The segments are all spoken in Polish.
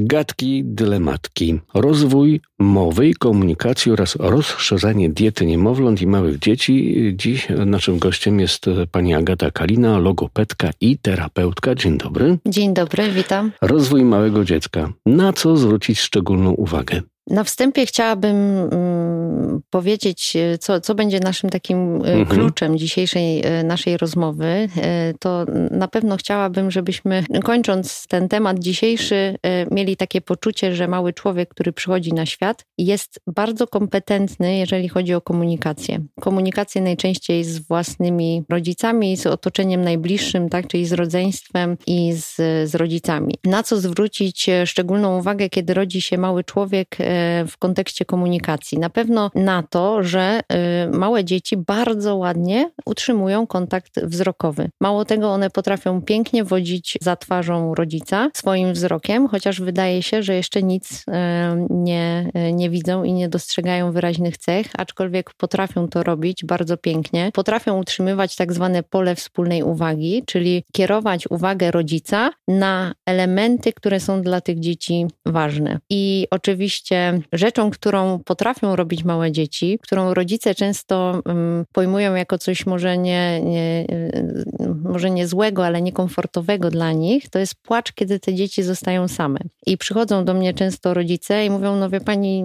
Gadki, dylematki, rozwój mowy i komunikacji oraz rozszerzanie diety niemowląt i małych dzieci. Dziś naszym gościem jest pani Agata Kalina, logopedka i terapeutka. Dzień dobry. Dzień dobry, witam. Rozwój małego dziecka. Na co zwrócić szczególną uwagę? Na wstępie chciałabym mm, powiedzieć, co, co będzie naszym takim e, mhm. kluczem dzisiejszej e, naszej rozmowy. E, to na pewno chciałabym, żebyśmy kończąc ten temat dzisiejszy, mieli takie poczucie, że mały człowiek, który przychodzi na świat, jest bardzo kompetentny, jeżeli chodzi o komunikację. Komunikację najczęściej z własnymi rodzicami, z otoczeniem najbliższym, tak, czyli z rodzeństwem i z, z rodzicami. Na co zwrócić szczególną uwagę, kiedy rodzi się mały człowiek w kontekście komunikacji. Na pewno na to, że y, małe dzieci bardzo ładnie utrzymują kontakt wzrokowy. Mało tego, one potrafią pięknie wodzić za twarzą rodzica swoim wzrokiem, chociaż wydaje się, że jeszcze nic y, nie, y, nie widzą i nie dostrzegają wyraźnych cech, aczkolwiek potrafią to robić bardzo pięknie. Potrafią utrzymywać tak zwane pole wspólnej uwagi, czyli kierować uwagę rodzica na elementy, które są dla tych dzieci ważne. I oczywiście rzeczą, którą potrafią robić małe dzieci, którą rodzice często um, pojmują jako coś może nie, nie, y, może nie złego, ale niekomfortowego dla nich, to jest płacz, kiedy te dzieci zostają same. I przychodzą do mnie często rodzice i mówią, no wie pani...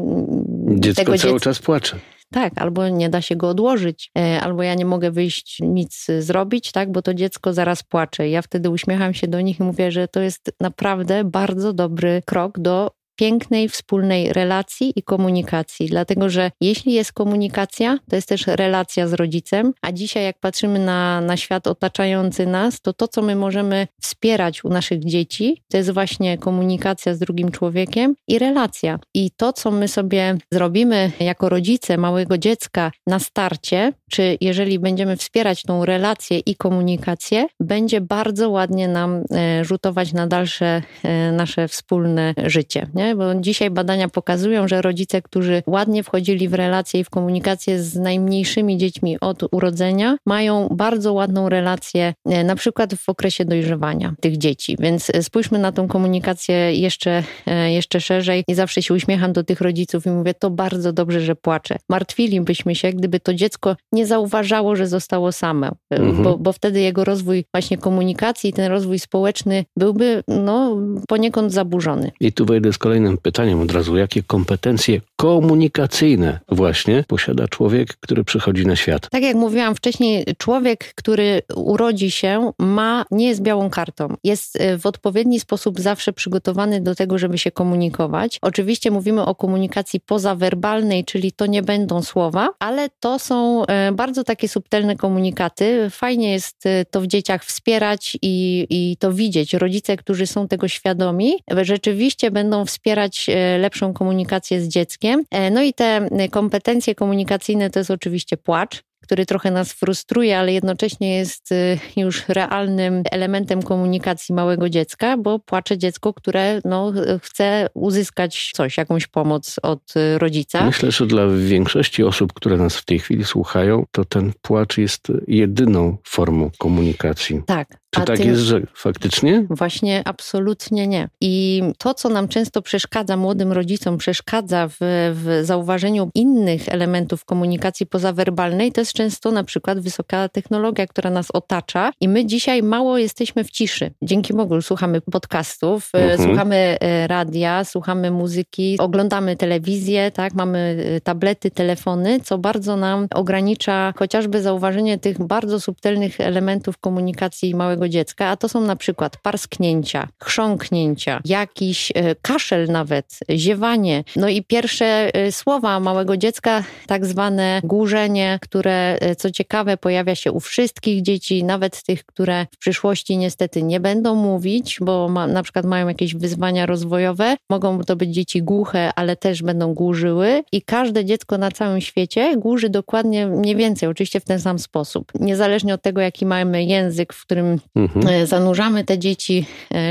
Dziecko tego cały dziec... czas płacze. Tak, albo nie da się go odłożyć, e, albo ja nie mogę wyjść nic zrobić, tak, bo to dziecko zaraz płacze. Ja wtedy uśmiecham się do nich i mówię, że to jest naprawdę bardzo dobry krok do pięknej wspólnej relacji i komunikacji, dlatego że jeśli jest komunikacja, to jest też relacja z rodzicem, a dzisiaj jak patrzymy na, na świat otaczający nas, to to, co my możemy wspierać u naszych dzieci, to jest właśnie komunikacja z drugim człowiekiem i relacja. I to, co my sobie zrobimy jako rodzice małego dziecka na starcie, czy jeżeli będziemy wspierać tą relację i komunikację, będzie bardzo ładnie nam e, rzutować na dalsze e, nasze wspólne życie. Nie? Bo dzisiaj badania pokazują, że rodzice, którzy ładnie wchodzili w relacje i w komunikację z najmniejszymi dziećmi od urodzenia, mają bardzo ładną relację, e, na przykład w okresie dojrzewania tych dzieci. Więc e, spójrzmy na tą komunikację jeszcze, e, jeszcze szerzej i zawsze się uśmiecham do tych rodziców i mówię, to bardzo dobrze, że płaczę. Martwilibyśmy się, gdyby to dziecko nie zauważało, że zostało same, mhm. bo, bo wtedy jego rozwój właśnie komunikacji, ten rozwój społeczny byłby no, poniekąd zaburzony. I tu wejdę z kolejnym pytaniem od razu, jakie kompetencje komunikacyjne właśnie posiada człowiek, który przychodzi na świat? Tak jak mówiłam wcześniej, człowiek, który urodzi się, ma, nie jest białą kartą. Jest e, w odpowiedni sposób zawsze przygotowany do tego, żeby się komunikować. Oczywiście mówimy o komunikacji pozawerbalnej, czyli to nie będą słowa, ale to są e, bardzo takie subtelne komunikaty. Fajnie jest e, to w dzieciach wspierać i, i to widzieć. Rodzice, którzy są tego świadomi, rzeczywiście będą wspierać wspierać e, lepszą komunikację z dzieckiem. E, no i te kompetencje komunikacyjne to jest oczywiście płacz, który trochę nas frustruje, ale jednocześnie jest już realnym elementem komunikacji małego dziecka, bo płacze dziecko, które no, chce uzyskać coś, jakąś pomoc od rodzica. Myślę, że dla większości osób, które nas w tej chwili słuchają, to ten płacz jest jedyną formą komunikacji. Tak. Czy tak jest, że faktycznie? Właśnie absolutnie nie. I to, co nam często przeszkadza, młodym rodzicom przeszkadza w, w zauważeniu innych elementów komunikacji pozawerbalnej, to jest często na przykład wysoka technologia, która nas otacza i my dzisiaj mało jesteśmy w ciszy. Dzięki Bogu słuchamy podcastów, e, mhm. słuchamy e, radia, słuchamy muzyki, oglądamy telewizję, tak, mamy e, tablety, telefony, co bardzo nam ogranicza chociażby zauważenie tych bardzo subtelnych elementów komunikacji małego dziecka, a to są na przykład parsknięcia, chrząknięcia, jakiś kaszel nawet, ziewanie. No i pierwsze słowa małego dziecka, tak zwane głużenie, które E, co ciekawe pojawia się u wszystkich dzieci, nawet tych, które w przyszłości niestety nie będą mówić, bo ma, na przykład mają jakieś wyzwania rozwojowe. Mogą to być dzieci głuche, ale też będą głużyły i każde dziecko na całym świecie głuży dokładnie mniej więcej, oczywiście w ten sam sposób. Niezależnie od tego, jaki mamy język, w którym mhm. zanurzamy te dzieci,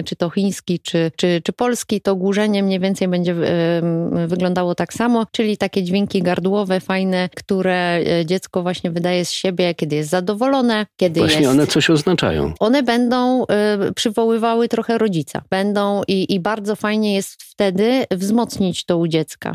czy to chiński, czy, czy, czy polski, to głużenie mniej więcej będzie wyglądało tak samo, czyli takie dźwięki gardłowe, fajne, które dziecko właśnie wydaje z siebie, kiedy jest zadowolone, kiedy właśnie jest... one coś oznaczają. One będą przywoływały trochę rodzica. Będą i, i bardzo fajnie jest wtedy wzmocnić to u dziecka,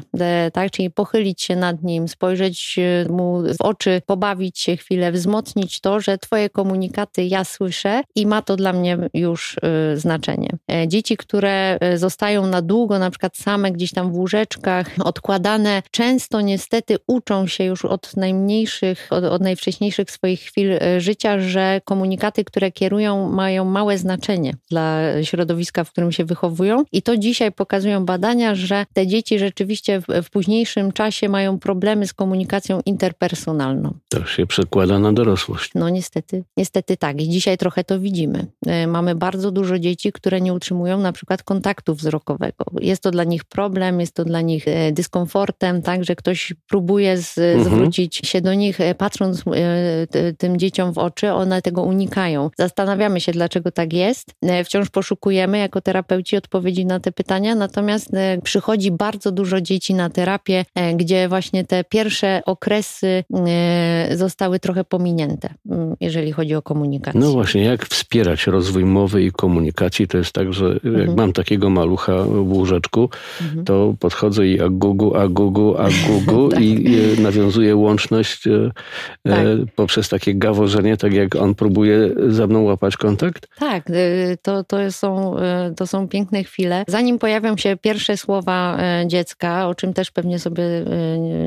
tak? Czyli pochylić się nad nim, spojrzeć mu w oczy, pobawić się chwilę, wzmocnić to, że twoje komunikaty ja słyszę i ma to dla mnie już y, znaczenie. E, dzieci, które y, zostają na długo, na przykład same gdzieś tam w łóżeczkach, odkładane, często niestety uczą się już od najmniejszych, od, od najwcześniejszych swoich chwil y, życia, że komunikaty, które kierują, mają małe znaczenie dla środowiska, w którym się wychowują. I to dzisiaj pokazują badania, że te dzieci rzeczywiście w, w późniejszym czasie mają problemy z komunikacją interpersonalną. To się przekłada na dorosłość. No niestety, niestety tak. I dzisiaj trochę to widzimy. E, mamy bardzo dużo dzieci, które nie utrzymują na przykład kontaktu wzrokowego. Jest to dla nich problem, jest to dla nich e, dyskomfortem, tak, że ktoś próbuje z, mhm. zwrócić się do nich, e, patrząc tym dzieciom w oczy, one tego unikają. Zastanawiamy się, dlaczego tak jest. Wciąż poszukujemy jako terapeuci odpowiedzi na te pytania, natomiast przychodzi bardzo dużo dzieci na terapię, gdzie właśnie te pierwsze okresy zostały trochę pominięte, mm, jeżeli chodzi o komunikację. No właśnie, jak wspierać rozwój mowy i komunikacji? To jest tak, że jak mhm. mam takiego malucha w łóżeczku, mhm. to podchodzę i agugu, agugu, agugu tak. i nawiązuję łączność e, e, tak. poprzez takie gaworzenie, tak jak on próbuje ze mną łapać kontakt? Tak, y, to, to, są, y, to są piękne chwile. Zanim pojawią się pierwsze słowa e, dziecka, o czym też pewnie sobie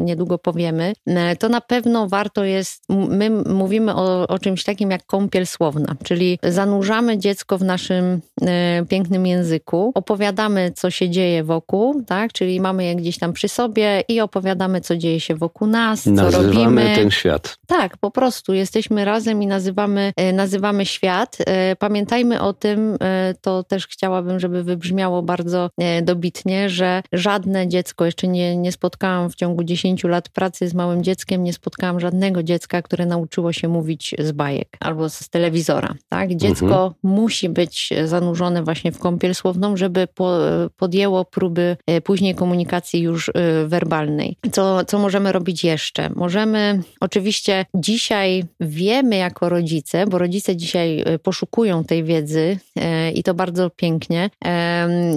niedługo powiemy, to na pewno warto jest, my mówimy o, o czymś takim jak kąpiel słowna, czyli zanurzamy dziecko w naszym e, pięknym języku, opowiadamy, co się dzieje wokół, tak? Czyli mamy je gdzieś tam przy sobie i opowiadamy, co dzieje się wokół nas, Nazywamy co robimy. ten świat. Tak, po prostu jesteśmy razem i nazywamy, e, nazywamy świat. E, pamiętajmy o tym, to też chciałabym, żeby wybrzmiało bardzo dobitnie, że żadne dziecko, jeszcze nie, nie spotkałam w ciągu 10 lat pracy z małym dzieckiem, nie spotkałam żadnego dziecka, które nauczyło się mówić z bajek albo z telewizora. Tak? Dziecko mhm. musi być zanurzone właśnie w kąpiel słowną, żeby po, podjęło próby e, później komunikacji już e, werbalnej. Co, co możemy robić jeszcze? Możemy, oczywiście dzisiaj wiemy jako rodzice, bo rodzice dzisiaj e, poszukują tej wiedzy i to bardzo pięknie.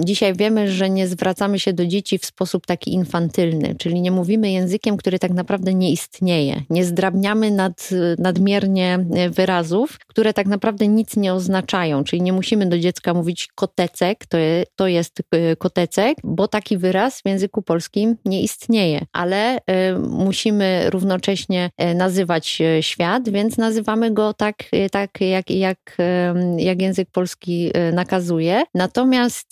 Dzisiaj wiemy, że nie zwracamy się do dzieci w sposób taki infantylny, czyli nie mówimy językiem, który tak naprawdę nie istnieje. Nie zdrabniamy nad, nadmiernie wyrazów, które tak naprawdę nic nie oznaczają, czyli nie musimy do dziecka mówić kotecek, to, je, to jest y, kotecek, bo taki wyraz w języku polskim nie istnieje, ale y, musimy równocześnie y, nazywać świat, więc nazywamy go tak, tak jak, jak, jak język polski nakazuje. Natomiast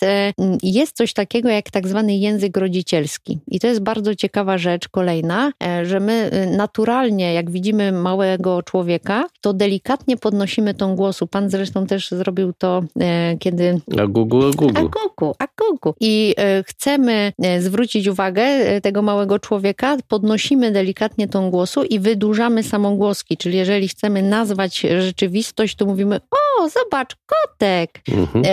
jest coś takiego jak tak zwany język rodzicielski i to jest bardzo ciekawa rzecz kolejna, że my naturalnie, jak widzimy małego człowieka, to delikatnie podnosimy tą głosu. Pan zresztą też zrobił to, e, kiedy... Agugu, agugu. Agugu, agugu. I e, chcemy e, zwrócić uwagę tego małego człowieka, podnosimy delikatnie tą głosu i wydłużamy samogłoski. Czyli jeżeli chcemy nazwać rzeczywistość, to mówimy, o, zobacz, kotek. Mhm.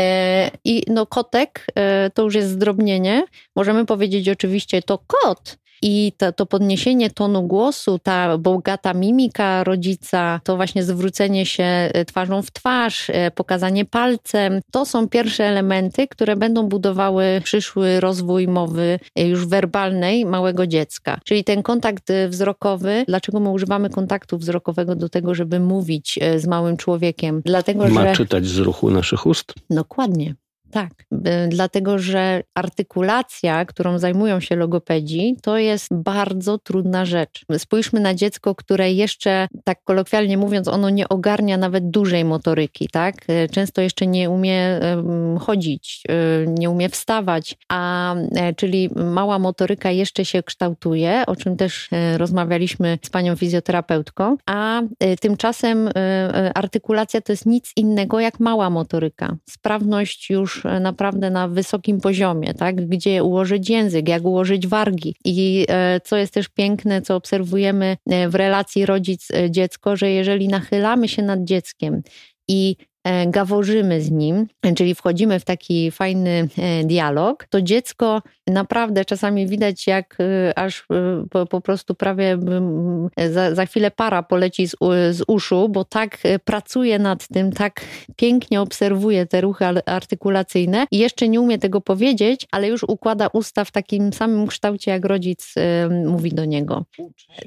I no kotek to już jest zdrobnienie. Możemy powiedzieć oczywiście to kot, i to, to podniesienie tonu głosu, ta bogata mimika rodzica, to właśnie zwrócenie się e, twarzą w twarz, e, pokazanie palcem, to są pierwsze elementy, które będą budowały przyszły rozwój mowy e, już werbalnej małego dziecka. Czyli ten kontakt wzrokowy, dlaczego my używamy kontaktu wzrokowego do tego, żeby mówić z małym człowiekiem? Dlatego, Ma że... czytać z ruchu naszych ust? Dokładnie. Tak, dlatego że artykulacja, którą zajmują się logopedzi, to jest bardzo trudna rzecz. Spójrzmy na dziecko, które jeszcze, tak kolokwialnie mówiąc, ono nie ogarnia nawet dużej motoryki, tak? Często jeszcze nie umie chodzić, e, nie umie wstawać, a e, czyli mała motoryka jeszcze się kształtuje, o czym też e, rozmawialiśmy z panią fizjoterapeutką, a tymczasem artykulacja to jest nic innego jak mała motoryka. Sprawność już naprawdę na wysokim poziomie, tak? Gdzie ułożyć język, jak ułożyć wargi. I e, co jest też piękne, co obserwujemy e, w relacji rodzic-dziecko, że jeżeli nachylamy się nad dzieckiem i gaworzymy z nim, czyli wchodzimy w taki fajny dialog, to dziecko naprawdę czasami widać, jak aż po, po prostu prawie za, za chwilę para poleci z, z uszu, bo tak pracuje nad tym, tak pięknie obserwuje te ruchy artykulacyjne i jeszcze nie umie tego powiedzieć, ale już układa usta w takim samym kształcie, jak rodzic mówi do niego.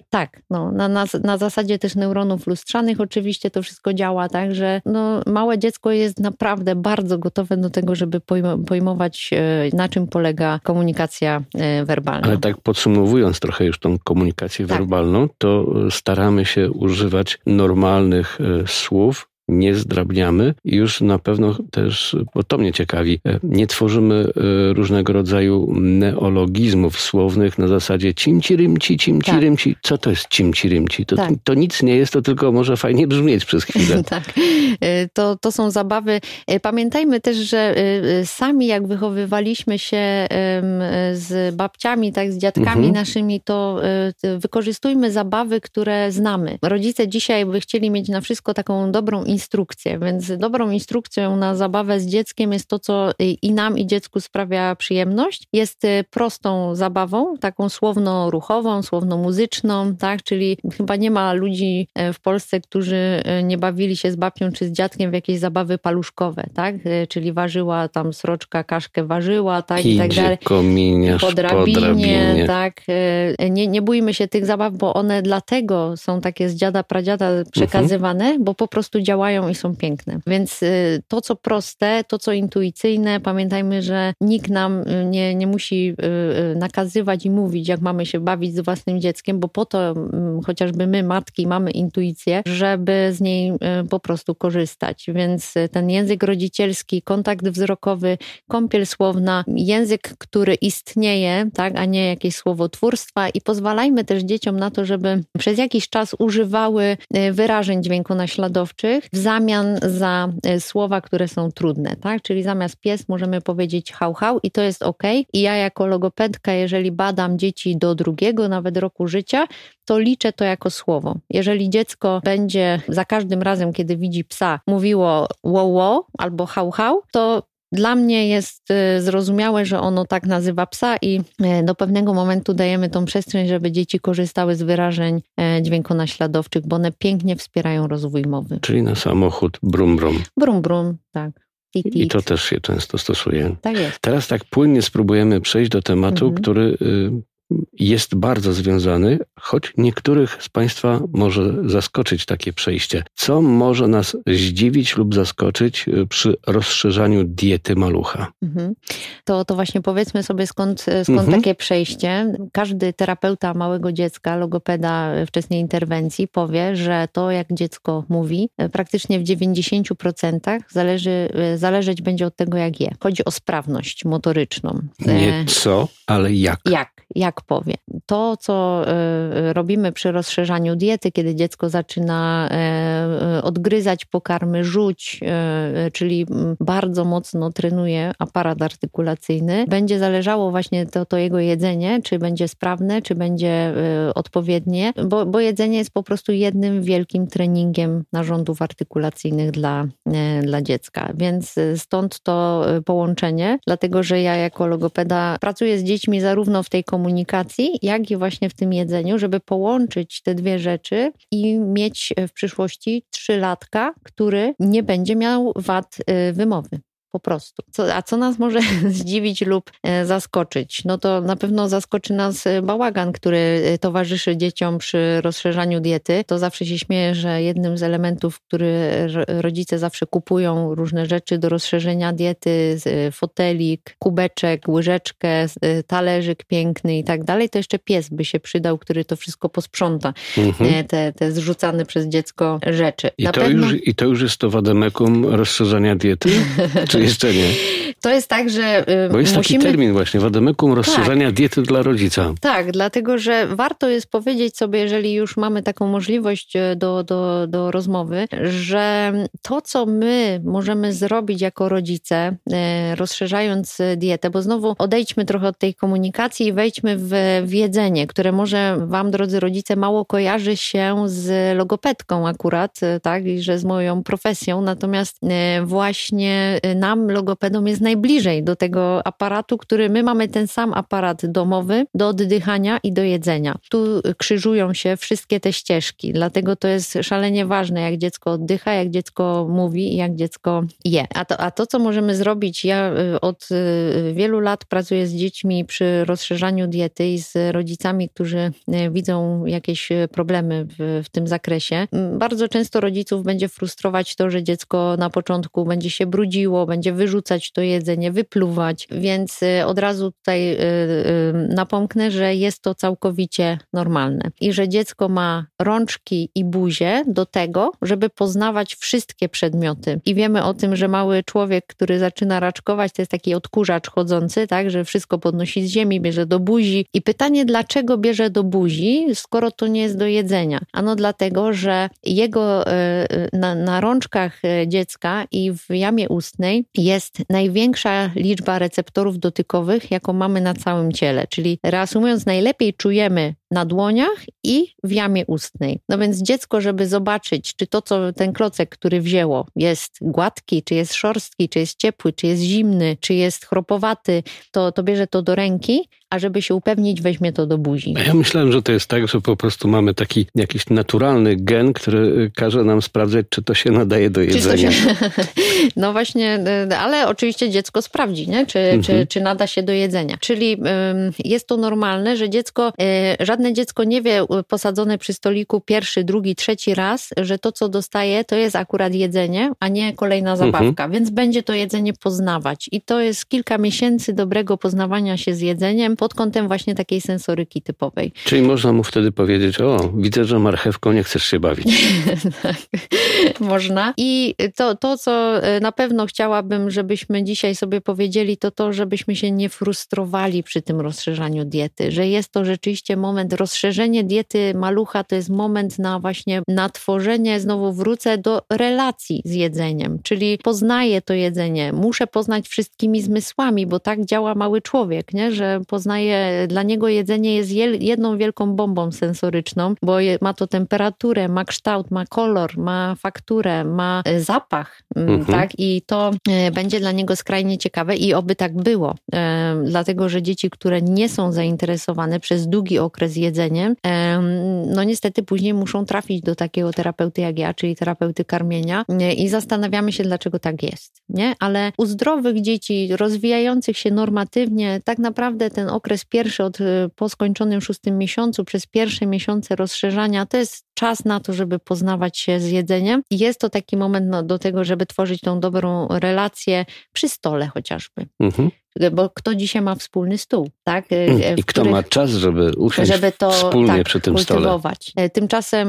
Tak, no, na, na, na zasadzie też neuronów lustrzanych oczywiście to wszystko działa, tak, że no, małe dziecko jest naprawdę bardzo gotowe do tego, żeby pojmować, e, na czym polega komunikacja e, werbalna. Ale tak podsumowując trochę już tą komunikację tak. werbalną, to staramy się używać normalnych e, słów, nie zdrabniamy już na pewno też, bo to mnie ciekawi, e, nie tworzymy e, różnego rodzaju neologizmów słownych na zasadzie cimci-rymci, cimci-rymci. Tak. Co to jest cimci-rymci? To, tak. to nic nie jest, to tylko może fajnie brzmieć przez chwilę. tak. E, to, to są zabawy. Pamiętajmy też, że sami jak wychowywaliśmy się z babciami, tak, z dziadkami mhm. naszymi, to wykorzystujmy zabawy, które znamy. Rodzice dzisiaj by chcieli mieć na wszystko taką dobrą instrukcję, więc dobrą instrukcją na zabawę z dzieckiem jest to, co i nam, i dziecku sprawia przyjemność. Jest y, prostą zabawą, taką słowno-ruchową, słowno-muzyczną, tak? Czyli chyba nie ma ludzi e, w Polsce, którzy e, nie bawili się z babcią czy z dziadkiem w jakieś zabawy paluszkowe, tak? E, czyli ważyła tam sroczka, kaszkę ważyła, tak? Idzie, i tak dalej. Kominiarz, po drabinie, po drabinie, tak? Nie, nie bójmy się tych zabaw, bo one dlatego są takie z dziada, pradziada przekazywane, mhm. bo po prostu działają działają i są piękne. Więc y, to, co proste, to, co intuicyjne, pamiętajmy, że nikt nam y, nie, nie musi y, nakazywać i mówić, jak mamy się bawić z własnym dzieckiem, bo po to mm, chociażby my, matki, mamy intuicję, żeby z niej po prostu korzystać. Więc ten język rodzicielski, kontakt wzrokowy, kąpiel słowna, język, który istnieje, tak, a nie jakieś słowotwórstwa i pozwalajmy też dzieciom na to, żeby przez jakiś czas używały wyrażeń dźwiękonaśladowczych, w zamian za e, słowa, które są trudne, tak? Czyli zamiast pies możemy powiedzieć hał, hał i to jest ok. I ja jako logopedka, jeżeli badam dzieci do drugiego, nawet roku życia, to liczę to jako słowo. Jeżeli dziecko będzie za każdym razem, kiedy widzi psa, mówiło wo, wo albo hał, hał, to dla mnie jest y, zrozumiałe, że ono tak nazywa psa i y, do pewnego momentu dajemy tą przestrzeń, żeby dzieci korzystały z wyrażeń y, dźwiękonaśladowczych, bo one pięknie wspierają rozwój mowy. Czyli na samochód brum brum. Brum brum, tak. I to też się często stosuje. Tak jest. Teraz tak płynnie spróbujemy przejść do tematu, mhm. który jest bardzo związany, choć niektórych z Państwa może zaskoczyć takie przejście. Co może nas zdziwić lub zaskoczyć y, przy rozszerzaniu diety malucha? Mhm. To, to właśnie powiedzmy sobie, skąd, skąd mhm. takie przejście. Każdy terapeuta małego dziecka, logopeda wczesnej interwencji powie, że to, jak dziecko mówi, praktycznie w 90% zależy, zależeć będzie od tego, jak je. Chodzi o sprawność motoryczną. Nie co, ale jak. Jak, jak powie. To, co e, robimy przy rozszerzaniu diety, kiedy dziecko zaczyna e, odgryzać pokarmy, rzuć, e, czyli bardzo mocno trenuje aparat artykulacyjny, będzie zależało właśnie to, to jego jedzenie, czy będzie sprawne, czy będzie odpowiednie, bo, bo jedzenie jest po prostu jednym wielkim treningiem narządów artykulacyjnych dla, dla dziecka. Więc stąd to połączenie, dlatego że ja jako logopeda pracuję z dziećmi zarówno w tej komunikacji, jak i właśnie w tym jedzeniu, żeby połączyć te dwie rzeczy i mieć w przyszłości trzylatka, który nie będzie miał wad y, wymowy po prostu. Co, a co nas może zdziwić lub e, zaskoczyć? No to na pewno zaskoczy nas e, bałagan, który e, towarzyszy dzieciom przy rozszerzaniu diety. To zawsze się śmieję, że jednym z elementów, który rodzice zawsze kupują, różne rzeczy do rozszerzenia diety, fotelik, kubeczek, łyżeczkę, talerzyk piękny i tak dalej, to jeszcze pies by się przydał, który to wszystko posprząta. Mhm. Te, te zrzucane przez dziecko rzeczy. I to, pewno... już, I to już jest to wademekum rozszerzania diety? Czy czy jeszcze nie? To jest tak, że y, Bo jest musimy... taki termin właśnie, wademekum rozszerzania tak. diety dla rodzica. Tak, dlatego, że warto jest powiedzieć sobie, jeżeli już mamy taką możliwość y, do, do, do rozmowy, że to, co my możemy zrobić jako rodzice, y, rozszerzając dietę, bo znowu odejdźmy trochę od tej komunikacji i wejdźmy w, w jedzenie, które może wam, drodzy rodzice, mało kojarzy się z logopedką akurat, tak, i że z moją profesją, natomiast właśnie nam, logopedom, jest najbliżej do tego aparatu, który my mamy ten sam aparat domowy do oddychania i do jedzenia. Tu krzyżują się wszystkie te ścieżki, dlatego to jest szalenie ważne, jak dziecko oddycha, jak dziecko mówi i jak dziecko je. A to, a to, co możemy zrobić, ja y, od y, wielu lat pracuję z dziećmi przy rozszerzaniu diety i z rodzicami, którzy y, widzą jakieś problemy w, w tym zakresie. Bardzo często rodziców będzie frustrować to, że dziecko na początku będzie się brudziło, będzie wyrzucać to jedzenie, wypluwać, więc y, od razu tutaj y, y, napomknę, że jest to całkowicie normalne i że dziecko ma rączki i buzię do tego, żeby poznawać wszystkie przedmioty. I wiemy o tym, że mały człowiek, który zaczyna raczkować, to jest taki odkurzacz chodzący, tak, że wszystko podnosi z ziemi, bierze do buzi. I pytanie, dlaczego bierze do buzi, skoro to nie jest do jedzenia? Ano dlatego, że jego na, na rączkach dziecka i w jamie ustnej jest największa liczba receptorów dotykowych, jaką mamy na całym ciele. Czyli reasumując, najlepiej czujemy na dłoniach i w jamie ustnej. No więc dziecko, żeby zobaczyć, czy to, co ten klocek, który wzięło, jest gładki, czy jest szorstki, czy jest ciepły, czy jest zimny, czy jest chropowaty, to, to bierze to do ręki, a żeby się upewnić, weźmie to do buzi. Ja myślałem, że to jest tak, że po prostu mamy taki jakiś naturalny gen, który każe nam sprawdzać, czy to się nadaje do jedzenia. Się... No właśnie, ale oczywiście dziecko sprawdzi, nie? Czy, mhm. czy, czy nada się do jedzenia. Czyli jest to normalne, że dziecko, e, żadne dziecko nie wie posadzone przy stoliku pierwszy, drugi, trzeci raz, że to, co dostaje, to jest akurat jedzenie, a nie kolejna mhm. zabawka, mhm. więc będzie to jedzenie poznawać. I to jest kilka miesięcy dobrego poznawania się z jedzeniem, pod kątem właśnie takiej sensoryki typowej. Czyli można mu wtedy powiedzieć, o, widzę, że marchewką nie chcesz się bawić. tak, można. I to, to, co e, na pewno chciałabym, żebyśmy dzisiaj sobie powiedzieli, to to, żebyśmy się nie frustrowali przy tym rozszerzaniu diety, że jest to rzeczywiście moment, rozszerzenie diety malucha to jest moment na właśnie na tworzenie, znowu wrócę do relacji z jedzeniem, czyli poznaję to jedzenie, muszę poznać wszystkimi zmysłami, bo tak działa mały człowiek, nie? że poznaje, dla niego jedzenie jest jedną wielką bombą sensoryczną, bo ma to temperaturę, ma kształt, ma kolor, ma fakturę, ma e, zapach, mm, mhm. tak? I to e, będzie dla niego skrajnie ciekawe i oby tak było. E, dlatego, że dzieci, które nie są zainteresowane przez długi okres jedzeniem, no niestety później muszą trafić do takiego terapeuty jak ja, czyli terapeuty karmienia i zastanawiamy się, dlaczego tak jest, nie? Ale u zdrowych dzieci, rozwijających się normatywnie, tak naprawdę ten okres pierwszy od y, po skończonym szóstym miesiącu, przez pierwsze miesiące rozszerzania, to jest czas na to, żeby poznawać się z jedzeniem. I jest to taki moment no, do tego, żeby tworzyć tą dobrą relację przy stole chociażby. Mhm bo kto dzisiaj ma wspólny stół, tak? E, mm, I kto ma czas, żeby usiąść żeby to, wspólnie tak, przy tym kultywować. stole. E, tymczasem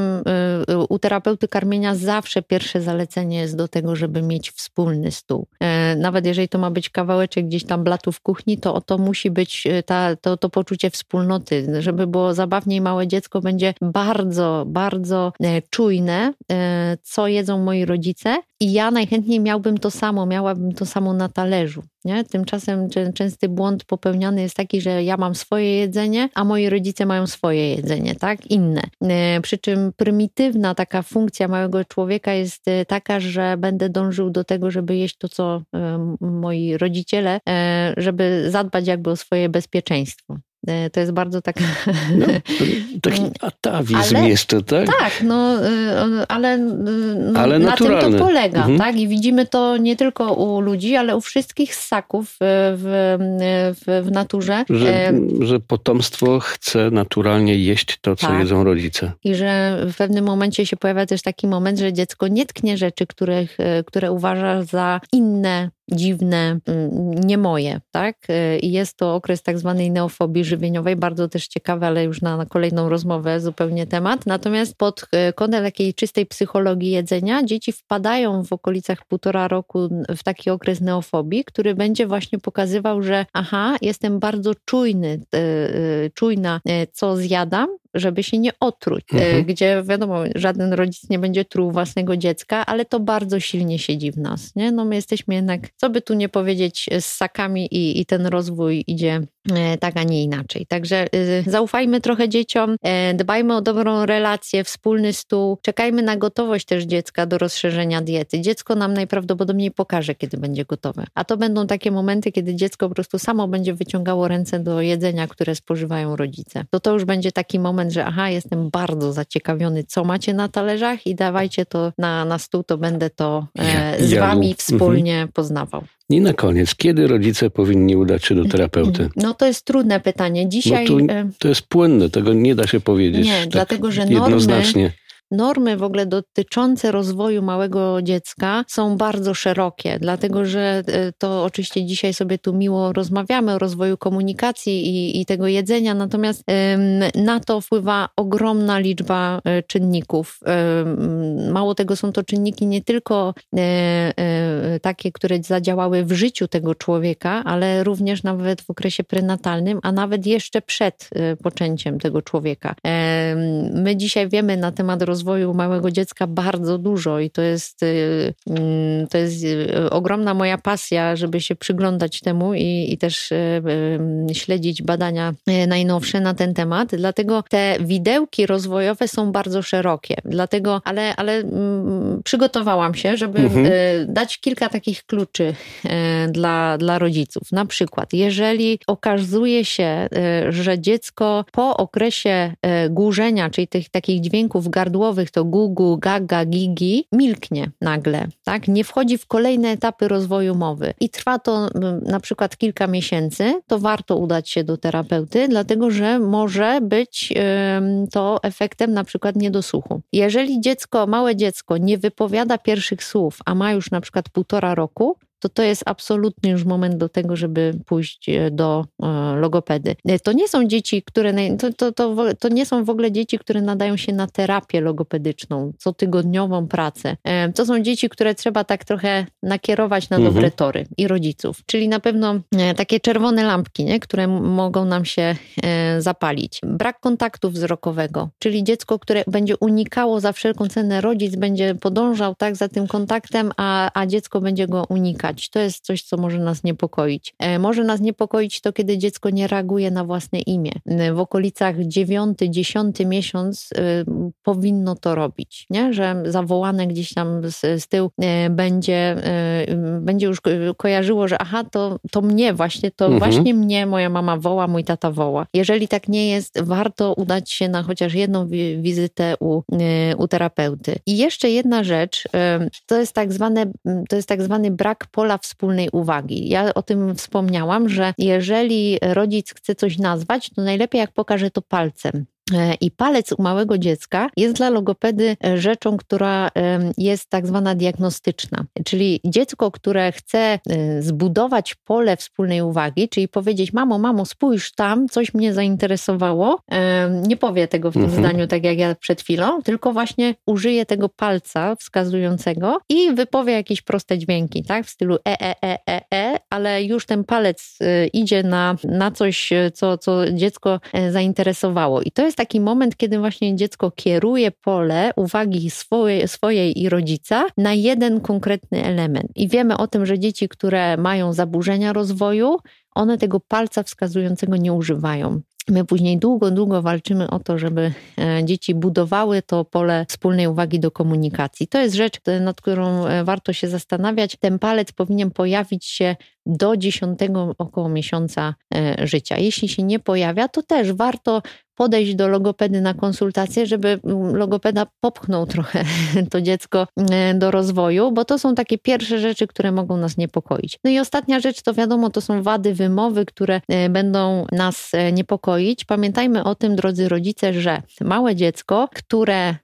e, u terapeuty karmienia zawsze pierwsze zalecenie jest do tego, żeby mieć wspólny stół. Nawet jeżeli to ma być kawałeczek gdzieś tam blatu w kuchni, to to musi być ta, to, to poczucie wspólnoty, żeby było zabawniej. Małe dziecko będzie bardzo, bardzo czujne, co jedzą moi rodzice i ja najchętniej miałbym to samo, miałabym to samo na talerzu. Nie? Tymczasem częsty błąd popełniany jest taki, że ja mam swoje jedzenie, a moi rodzice mają swoje jedzenie, tak? Inne. E, przy czym prymitywna taka funkcja małego człowieka jest e, taka, że będę dążył do tego, żeby jeść to, co e, moi rodziciele, żeby zadbać jakby o swoje bezpieczeństwo. E, to jest bardzo taka... No, taki atawizm ale, jeszcze, tak? Tak, no, e, ale, no, ale na tym to polega. Mhm. Tak? I widzimy to nie tylko u ludzi, ale u wszystkich ssaków w, w, w naturze. Że, e, że potomstwo chce naturalnie jeść to, co tak. jedzą rodzice. I że w pewnym momencie się pojawia też taki moment, że dziecko nie tknie rzeczy, których, które uważa za inne dziwne, mm, nie moje, tak? I jest to okres tak zwanej neofobii żywieniowej, bardzo też ciekawy, ale już na, na kolejną rozmowę zupełnie temat. Natomiast pod kątem takiej czystej psychologii jedzenia, dzieci wpadają w okolicach półtora roku w taki okres neofobii, który będzie właśnie pokazywał, że aha, jestem bardzo czujny, czujna, co zjadam, żeby się nie otruć, mhm. gdzie wiadomo, żaden rodzic nie będzie truł własnego dziecka, ale to bardzo silnie siedzi w nas. Nie? No my jesteśmy jednak, co by tu nie powiedzieć, z sakami i, i ten rozwój idzie e, tak, a nie inaczej. Także y, zaufajmy trochę dzieciom, e, dbajmy o dobrą relację, wspólny stół, czekajmy na gotowość też dziecka do rozszerzenia diety. Dziecko nam najprawdopodobniej pokaże, kiedy będzie gotowe. A to będą takie momenty, kiedy dziecko po prostu samo będzie wyciągało ręce do jedzenia, które spożywają rodzice. To to już będzie taki moment, że aha, jestem bardzo zaciekawiony, co macie na talerzach i dawajcie to na, na stół, to będę to e, z ja, wami ja, wspólnie mhm. poznawał. I na koniec, kiedy rodzice powinni udać się do terapeuty? No to jest trudne pytanie. Dzisiaj. To, to jest płynne, tego nie da się powiedzieć. Nie, tak dlatego że normy, normy w ogóle dotyczące rozwoju małego dziecka są bardzo szerokie, dlatego że e, to oczywiście dzisiaj sobie tu miło rozmawiamy o rozwoju komunikacji i, i tego jedzenia, natomiast na to wpływa ogromna liczba e, czynników. Mało tego, są to czynniki nie tylko e, takie, które zadziałały w życiu tego człowieka, ale również nawet w okresie prenatalnym, a nawet jeszcze przed poczęciem tego człowieka. My dzisiaj wiemy na temat rozwoju rozwoju małego dziecka bardzo dużo i to jest, y, mm, to jest y, ogromna moja pasja, żeby się przyglądać temu i, i też y, śledzić badania najnowsze na ten temat. Dlatego te widełki rozwojowe są bardzo szerokie. Dlatego, ale, ale mm, przygotowałam się, żeby mhm. dać kilka takich kluczy dla, dla rodziców. Na przykład, jeżeli okazuje się, że dziecko po okresie głużenia, czyli tych takich dźwięków gardłowych, to gugu, gaga, gigi, milknie nagle, tak? Nie wchodzi w kolejne etapy rozwoju mowy i trwa to mm, na przykład kilka miesięcy, to warto udać się do terapeuty, dlatego że może być to efektem na przykład niedosłuchu. Jeżeli dziecko, małe dziecko nie wypowiada pierwszych słów, a ma już na przykład półtora roku, to to jest absolutny już moment do tego, żeby pójść e, do e, logopedy. E, to nie są dzieci, które, to, to, to, to nie są w ogóle dzieci, które nadają się na terapię logopedyczną, cotygodniową pracę. To są dzieci, które trzeba tak trochę nakierować na dobre mhm. tory i rodziców. Czyli na pewno takie czerwone lampki, nie? które mogą nam się zapalić. Brak kontaktu wzrokowego, czyli dziecko, które będzie unikało za wszelką cenę, rodzic będzie podążał tak za tym kontaktem, a, a dziecko będzie go unikać. To jest coś, co może nas niepokoić. E, może nas niepokoić to, kiedy dziecko nie reaguje na własne imię. E, w okolicach 9-10 miesiąc e, powinno to robić, nie? że zawołane gdzieś tam z, z tyłu będzie, będzie już kojarzyło, że aha, to, to mnie właśnie, to mhm. właśnie mnie moja mama woła, mój tata woła. Jeżeli tak nie jest, warto udać się na chociaż jedną wizytę u, u terapeuty. I jeszcze jedna rzecz, to jest tak zwany, to jest tak zwany brak pola wspólnej uwagi. Ja o tym wspomniałam, że jeżeli rodzic chce coś nazwać, to najlepiej jak pokaże to palcem. E, I palec u małego dziecka jest dla logopedy e, rzeczą, która jest tak zwana diagnostyczna. Czyli dziecko, które chce e, zbudować pole wspólnej uwagi, czyli powiedzieć: Mamo, mamo, spójrz tam, coś mnie zainteresowało, nie powie tego w tym mhm. zdaniu, tak jak ja przed chwilą, tylko właśnie użyje tego palca wskazującego i wypowie jakieś proste dźwięki, tak? W stylu e, e, e, e, e, ale już ten palec idzie na, na coś, co, co dziecko zainteresowało. I to jest taki moment, kiedy właśnie dziecko kieruje pole uwagi swoje, swojej i rodzica na jeden konkretny element. I wiemy o tym, że dzieci, które mają zaburzenia rozwoju, one tego palca wskazującego nie używają. My później długo, długo walczymy o to, żeby e, dzieci budowały to pole wspólnej uwagi do komunikacji. To jest rzecz, nad którą e, warto się zastanawiać. Ten palec powinien pojawić się do dziesiątego około miesiąca e, życia. Jeśli się nie pojawia, to też warto podejść do logopedy na konsultację, żeby mm, logopeda popchnął trochę to dziecko e, do rozwoju, bo to są takie pierwsze rzeczy, które mogą nas niepokoić. No i ostatnia rzecz to wiadomo, to są wady wymowy, które e, będą nas niepokoić. Pamiętajmy o tym, drodzy rodzice, że małe dziecko, które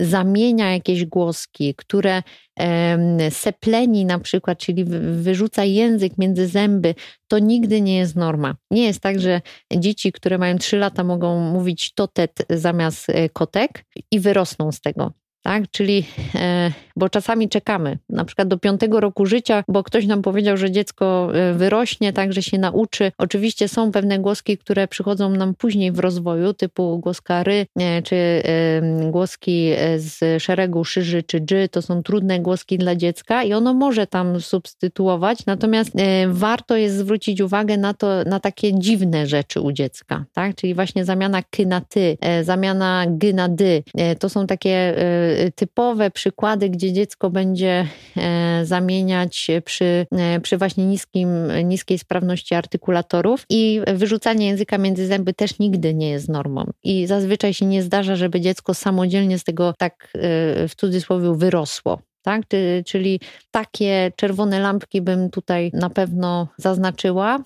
zamienia jakieś głoski, które sepleni na przykład, czyli wyrzuca język między zęby, to nigdy nie jest norma. Nie jest tak, że dzieci, które mają 3 lata mogą mówić totet zamiast e, kotek i wyrosną z tego tak? Czyli, e, bo czasami czekamy, na przykład do piątego roku życia, bo ktoś nam powiedział, że dziecko e, wyrośnie, tak, że się nauczy. Oczywiście są pewne głoski, które przychodzą nam później w rozwoju, typu głoska ry, e, czy głoski z szeregu szyży czy dży, to są trudne głoski dla dziecka i ono może tam substytuować, natomiast warto jest zwrócić uwagę na to, na takie dziwne rzeczy u dziecka, tak? Czyli właśnie zamiana ky na ty, zamiana gy na dy. To są takie typowe przykłady, gdzie dziecko będzie e, zamieniać przy, e, przy właśnie niskim, niskiej sprawności artykulatorów i wyrzucanie języka między zęby też nigdy nie jest normą. I zazwyczaj się nie zdarza, żeby dziecko samodzielnie z tego tak e, w cudzysłowie wyrosło. Tak? Czyli takie czerwone lampki bym tutaj na pewno zaznaczyła,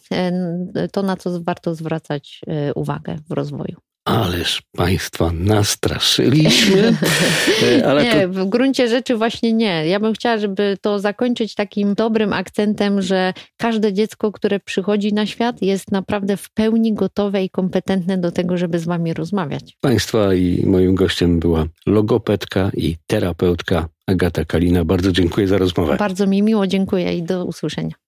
to na co warto zwracać uwagę w rozwoju. Ależ Państwa nastraszyliśmy. E, ale nie, to... w gruncie rzeczy właśnie nie. Ja bym chciała, żeby to zakończyć takim dobrym akcentem, że każde dziecko, które przychodzi na świat, jest naprawdę w pełni gotowe i kompetentne do tego, żeby z Wami rozmawiać. Państwa i moim gościem była logopedka i terapeutka Agata Kalina. Bardzo dziękuję za rozmowę. Bardzo mi miło, dziękuję i do usłyszenia.